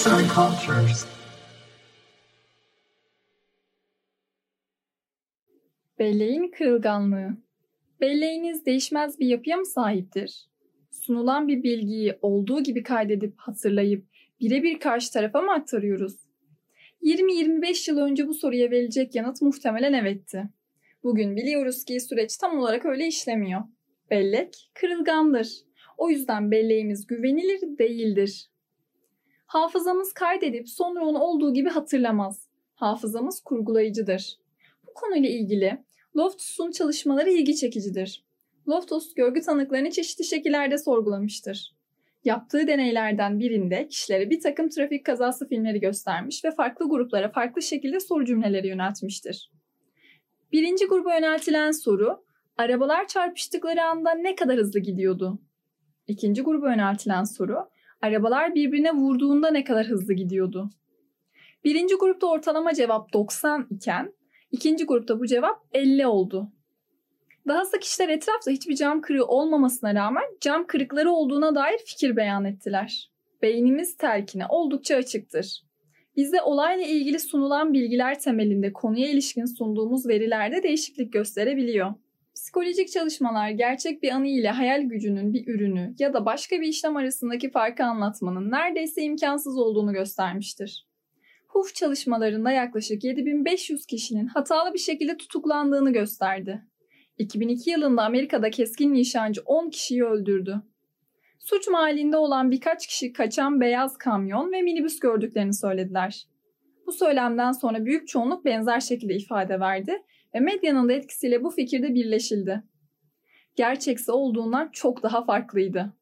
Arts and Cultures. Belleğin kırılganlığı. Belleğiniz değişmez bir yapıya mı sahiptir? Sunulan bir bilgiyi olduğu gibi kaydedip hatırlayıp birebir karşı tarafa mı aktarıyoruz? 20-25 yıl önce bu soruya verilecek yanıt muhtemelen evetti. Bugün biliyoruz ki süreç tam olarak öyle işlemiyor. Bellek kırılgandır. O yüzden belleğimiz güvenilir değildir. Hafızamız kaydedip sonra onu olduğu gibi hatırlamaz. Hafızamız kurgulayıcıdır. Bu konuyla ilgili Loftus'un çalışmaları ilgi çekicidir. Loftus görgü tanıklarını çeşitli şekillerde sorgulamıştır. Yaptığı deneylerden birinde kişilere bir takım trafik kazası filmleri göstermiş ve farklı gruplara farklı şekilde soru cümleleri yöneltmiştir. Birinci gruba yöneltilen soru, arabalar çarpıştıkları anda ne kadar hızlı gidiyordu? İkinci gruba yöneltilen soru, arabalar birbirine vurduğunda ne kadar hızlı gidiyordu? Birinci grupta ortalama cevap 90 iken, ikinci grupta bu cevap 50 oldu. Dahası kişiler etrafta hiçbir cam kırığı olmamasına rağmen cam kırıkları olduğuna dair fikir beyan ettiler. Beynimiz telkine oldukça açıktır. Bize olayla ilgili sunulan bilgiler temelinde konuya ilişkin sunduğumuz verilerde değişiklik gösterebiliyor. Psikolojik çalışmalar gerçek bir anı ile hayal gücünün bir ürünü ya da başka bir işlem arasındaki farkı anlatmanın neredeyse imkansız olduğunu göstermiştir. HUF çalışmalarında yaklaşık 7500 kişinin hatalı bir şekilde tutuklandığını gösterdi. 2002 yılında Amerika'da keskin nişancı 10 kişiyi öldürdü. Suç mahallinde olan birkaç kişi kaçan beyaz kamyon ve minibüs gördüklerini söylediler. Bu söylemden sonra büyük çoğunluk benzer şekilde ifade verdi ve medyanın da etkisiyle bu fikirde birleşildi. Gerçeksi olduğundan çok daha farklıydı.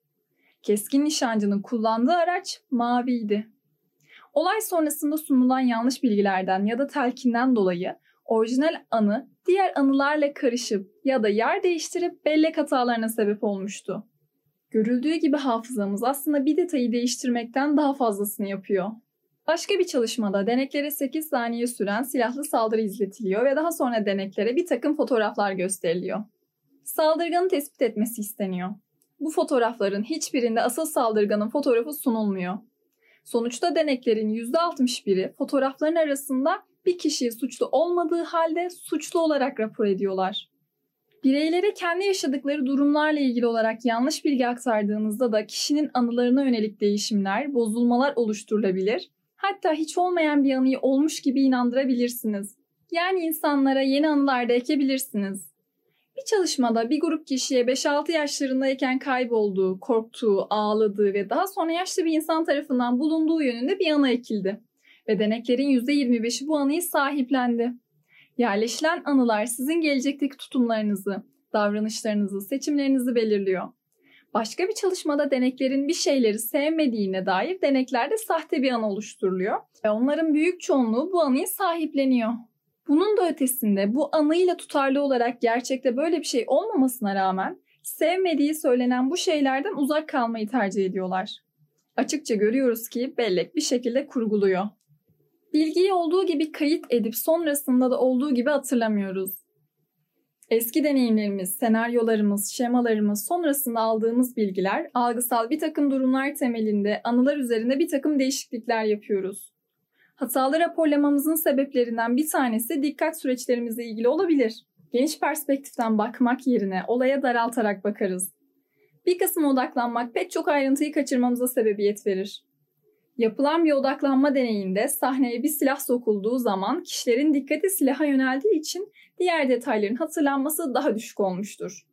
Keskin nişancının kullandığı araç maviydi. Olay sonrasında sunulan yanlış bilgilerden ya da telkinden dolayı orijinal anı diğer anılarla karışıp ya da yer değiştirip bellek hatalarına sebep olmuştu. Görüldüğü gibi hafızamız aslında bir detayı değiştirmekten daha fazlasını yapıyor. Başka bir çalışmada deneklere 8 saniye süren silahlı saldırı izletiliyor ve daha sonra deneklere bir takım fotoğraflar gösteriliyor. Saldırganı tespit etmesi isteniyor. Bu fotoğrafların hiçbirinde asıl saldırganın fotoğrafı sunulmuyor. Sonuçta deneklerin %61'i fotoğrafların arasında bir kişiyi suçlu olmadığı halde suçlu olarak rapor ediyorlar. Bireylere kendi yaşadıkları durumlarla ilgili olarak yanlış bilgi aktardığınızda da kişinin anılarına yönelik değişimler, bozulmalar oluşturulabilir. Hatta hiç olmayan bir anıyı olmuş gibi inandırabilirsiniz. Yani insanlara yeni anılar da ekebilirsiniz. Bir çalışmada bir grup kişiye 5-6 yaşlarındayken kaybolduğu, korktuğu, ağladığı ve daha sonra yaşlı bir insan tarafından bulunduğu yönünde bir anı ekildi. Ve deneklerin %25'i bu anıyı sahiplendi. Yerleşilen anılar sizin gelecekteki tutumlarınızı, davranışlarınızı, seçimlerinizi belirliyor. Başka bir çalışmada deneklerin bir şeyleri sevmediğine dair deneklerde sahte bir anı oluşturuluyor ve onların büyük çoğunluğu bu anıyı sahipleniyor. Bunun da ötesinde bu anıyla tutarlı olarak gerçekte böyle bir şey olmamasına rağmen sevmediği söylenen bu şeylerden uzak kalmayı tercih ediyorlar. Açıkça görüyoruz ki bellek bir şekilde kurguluyor. Bilgiyi olduğu gibi kayıt edip sonrasında da olduğu gibi hatırlamıyoruz. Eski deneyimlerimiz, senaryolarımız, şemalarımız, sonrasında aldığımız bilgiler, algısal bir takım durumlar temelinde anılar üzerinde bir takım değişiklikler yapıyoruz. Hatalı raporlamamızın sebeplerinden bir tanesi dikkat süreçlerimizle ilgili olabilir. Geniş perspektiften bakmak yerine olaya daraltarak bakarız. Bir kısma odaklanmak pek çok ayrıntıyı kaçırmamıza sebebiyet verir. Yapılan bir odaklanma deneyinde sahneye bir silah sokulduğu zaman kişilerin dikkati silaha yöneldiği için diğer detayların hatırlanması daha düşük olmuştur.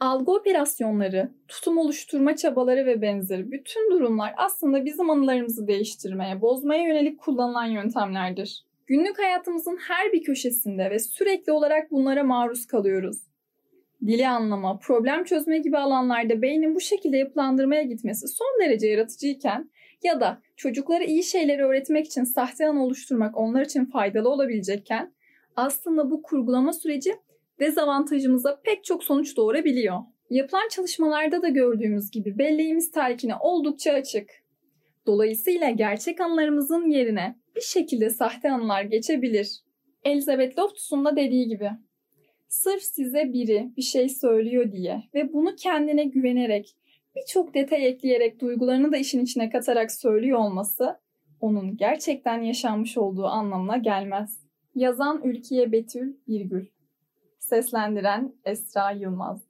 Algı operasyonları, tutum oluşturma çabaları ve benzeri bütün durumlar aslında bizim anılarımızı değiştirmeye, bozmaya yönelik kullanılan yöntemlerdir. Günlük hayatımızın her bir köşesinde ve sürekli olarak bunlara maruz kalıyoruz. Dili anlama, problem çözme gibi alanlarda beynin bu şekilde yapılandırmaya gitmesi son derece yaratıcıyken ya da çocuklara iyi şeyleri öğretmek için sahte an oluşturmak onlar için faydalı olabilecekken aslında bu kurgulama süreci dezavantajımıza pek çok sonuç doğurabiliyor. Yapılan çalışmalarda da gördüğümüz gibi belleğimiz telkine oldukça açık. Dolayısıyla gerçek anılarımızın yerine bir şekilde sahte anılar geçebilir. Elizabeth Loftus'un da dediği gibi. Sırf size biri bir şey söylüyor diye ve bunu kendine güvenerek birçok detay ekleyerek duygularını da işin içine katarak söylüyor olması onun gerçekten yaşanmış olduğu anlamına gelmez. Yazan Ülkiye Betül Birgül Seslendiren Esra Yılmaz